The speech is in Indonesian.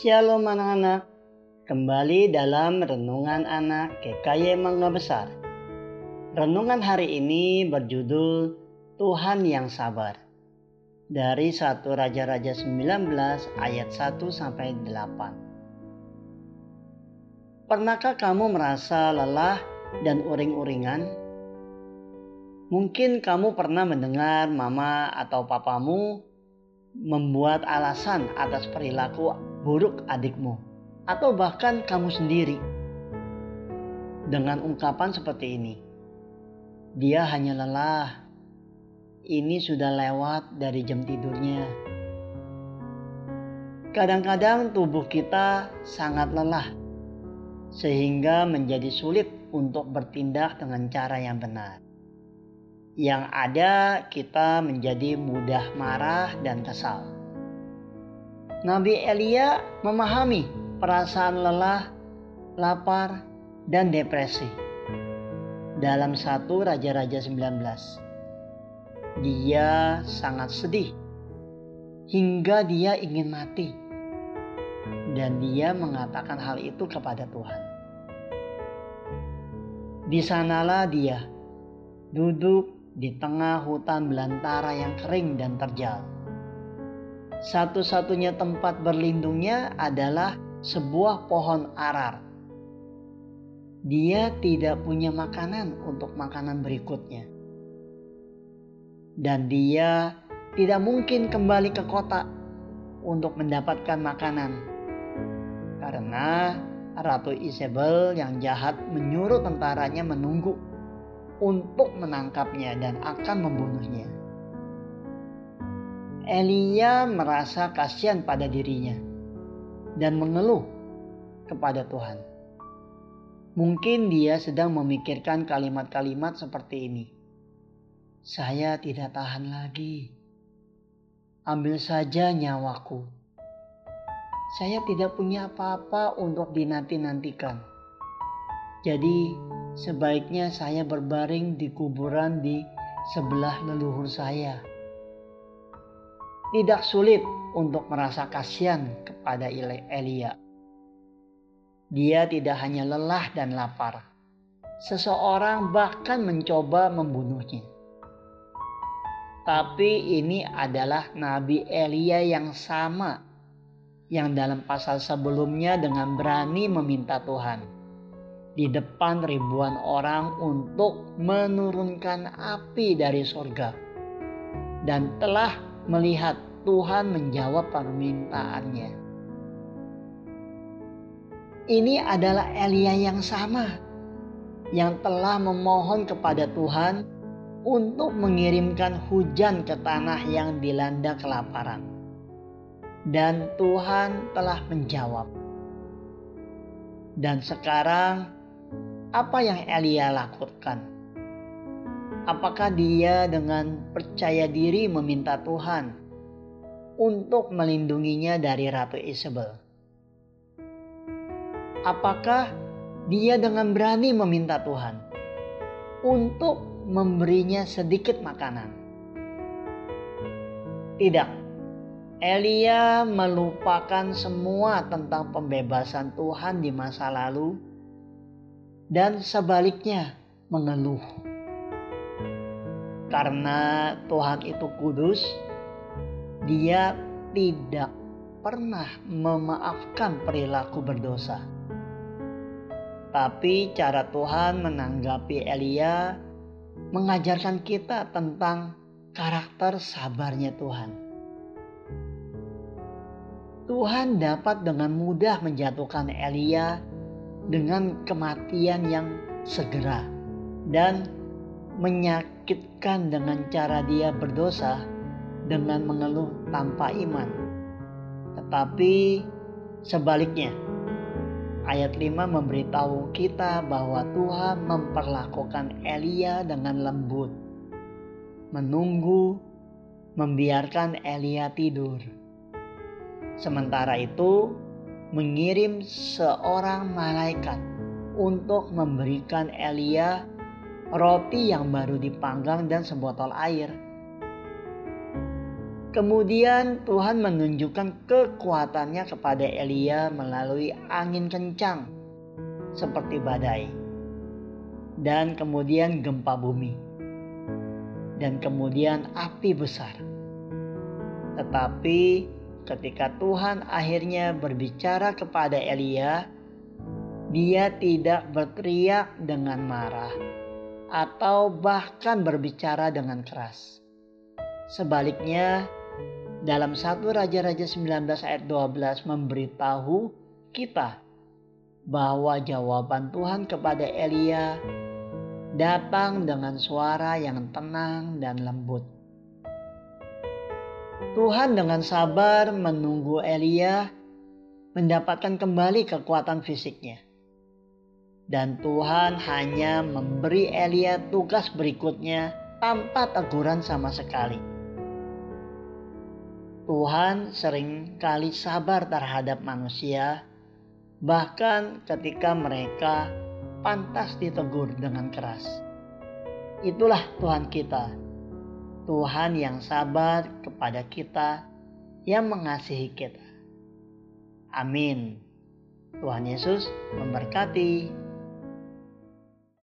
Shalom anak-anak, kembali dalam Renungan Anak GKY Mangga Besar. Renungan hari ini berjudul Tuhan yang Sabar. Dari 1 Raja-Raja 19 ayat 1 sampai 8. Pernahkah kamu merasa lelah dan uring-uringan? Mungkin kamu pernah mendengar mama atau papamu membuat alasan atas perilaku buruk adikmu, atau bahkan kamu sendiri, dengan ungkapan seperti ini: "Dia hanya lelah, ini sudah lewat dari jam tidurnya." Kadang-kadang tubuh kita sangat lelah, sehingga menjadi sulit untuk bertindak dengan cara yang benar yang ada kita menjadi mudah marah dan kesal. Nabi Elia memahami perasaan lelah, lapar, dan depresi. Dalam satu Raja-Raja 19. Dia sangat sedih hingga dia ingin mati. Dan dia mengatakan hal itu kepada Tuhan. Di sanalah dia duduk di tengah hutan belantara yang kering dan terjal. Satu-satunya tempat berlindungnya adalah sebuah pohon arar. Dia tidak punya makanan untuk makanan berikutnya. Dan dia tidak mungkin kembali ke kota untuk mendapatkan makanan. Karena Ratu Isabel yang jahat menyuruh tentaranya menunggu untuk menangkapnya dan akan membunuhnya. Elia merasa kasihan pada dirinya dan mengeluh kepada Tuhan. Mungkin dia sedang memikirkan kalimat-kalimat seperti ini. Saya tidak tahan lagi. Ambil saja nyawaku. Saya tidak punya apa-apa untuk dinanti-nantikan. Jadi sebaiknya saya berbaring di kuburan di sebelah leluhur saya. Tidak sulit untuk merasa kasihan kepada Elia. Dia tidak hanya lelah dan lapar. Seseorang bahkan mencoba membunuhnya. Tapi ini adalah Nabi Elia yang sama yang dalam pasal sebelumnya dengan berani meminta Tuhan di depan ribuan orang untuk menurunkan api dari sorga. Dan telah melihat Tuhan menjawab permintaannya. Ini adalah Elia yang sama yang telah memohon kepada Tuhan untuk mengirimkan hujan ke tanah yang dilanda kelaparan. Dan Tuhan telah menjawab. Dan sekarang apa yang Elia lakukan? Apakah dia dengan percaya diri meminta Tuhan untuk melindunginya dari Ratu Isabel? Apakah dia dengan berani meminta Tuhan untuk memberinya sedikit makanan? Tidak. Elia melupakan semua tentang pembebasan Tuhan di masa lalu dan sebaliknya mengeluh. Karena Tuhan itu kudus, Dia tidak pernah memaafkan perilaku berdosa. Tapi cara Tuhan menanggapi Elia mengajarkan kita tentang karakter sabarnya Tuhan. Tuhan dapat dengan mudah menjatuhkan Elia dengan kematian yang segera dan menyakitkan dengan cara dia berdosa dengan mengeluh tanpa iman. Tetapi sebaliknya, ayat 5 memberitahu kita bahwa Tuhan memperlakukan Elia dengan lembut. Menunggu, membiarkan Elia tidur. Sementara itu, mengirim seorang malaikat untuk memberikan Elia roti yang baru dipanggang dan sebotol air. Kemudian Tuhan menunjukkan kekuatannya kepada Elia melalui angin kencang seperti badai. Dan kemudian gempa bumi. Dan kemudian api besar. Tetapi ketika Tuhan akhirnya berbicara kepada Elia, dia tidak berteriak dengan marah atau bahkan berbicara dengan keras. Sebaliknya, dalam 1 Raja-Raja 19 ayat 12 memberitahu kita bahwa jawaban Tuhan kepada Elia datang dengan suara yang tenang dan lembut. Tuhan dengan sabar menunggu Elia mendapatkan kembali kekuatan fisiknya. Dan Tuhan hanya memberi Elia tugas berikutnya tanpa teguran sama sekali. Tuhan sering kali sabar terhadap manusia, bahkan ketika mereka pantas ditegur dengan keras. Itulah Tuhan kita, Tuhan yang sabar kepada kita, yang mengasihi kita. Amin. Tuhan Yesus memberkati.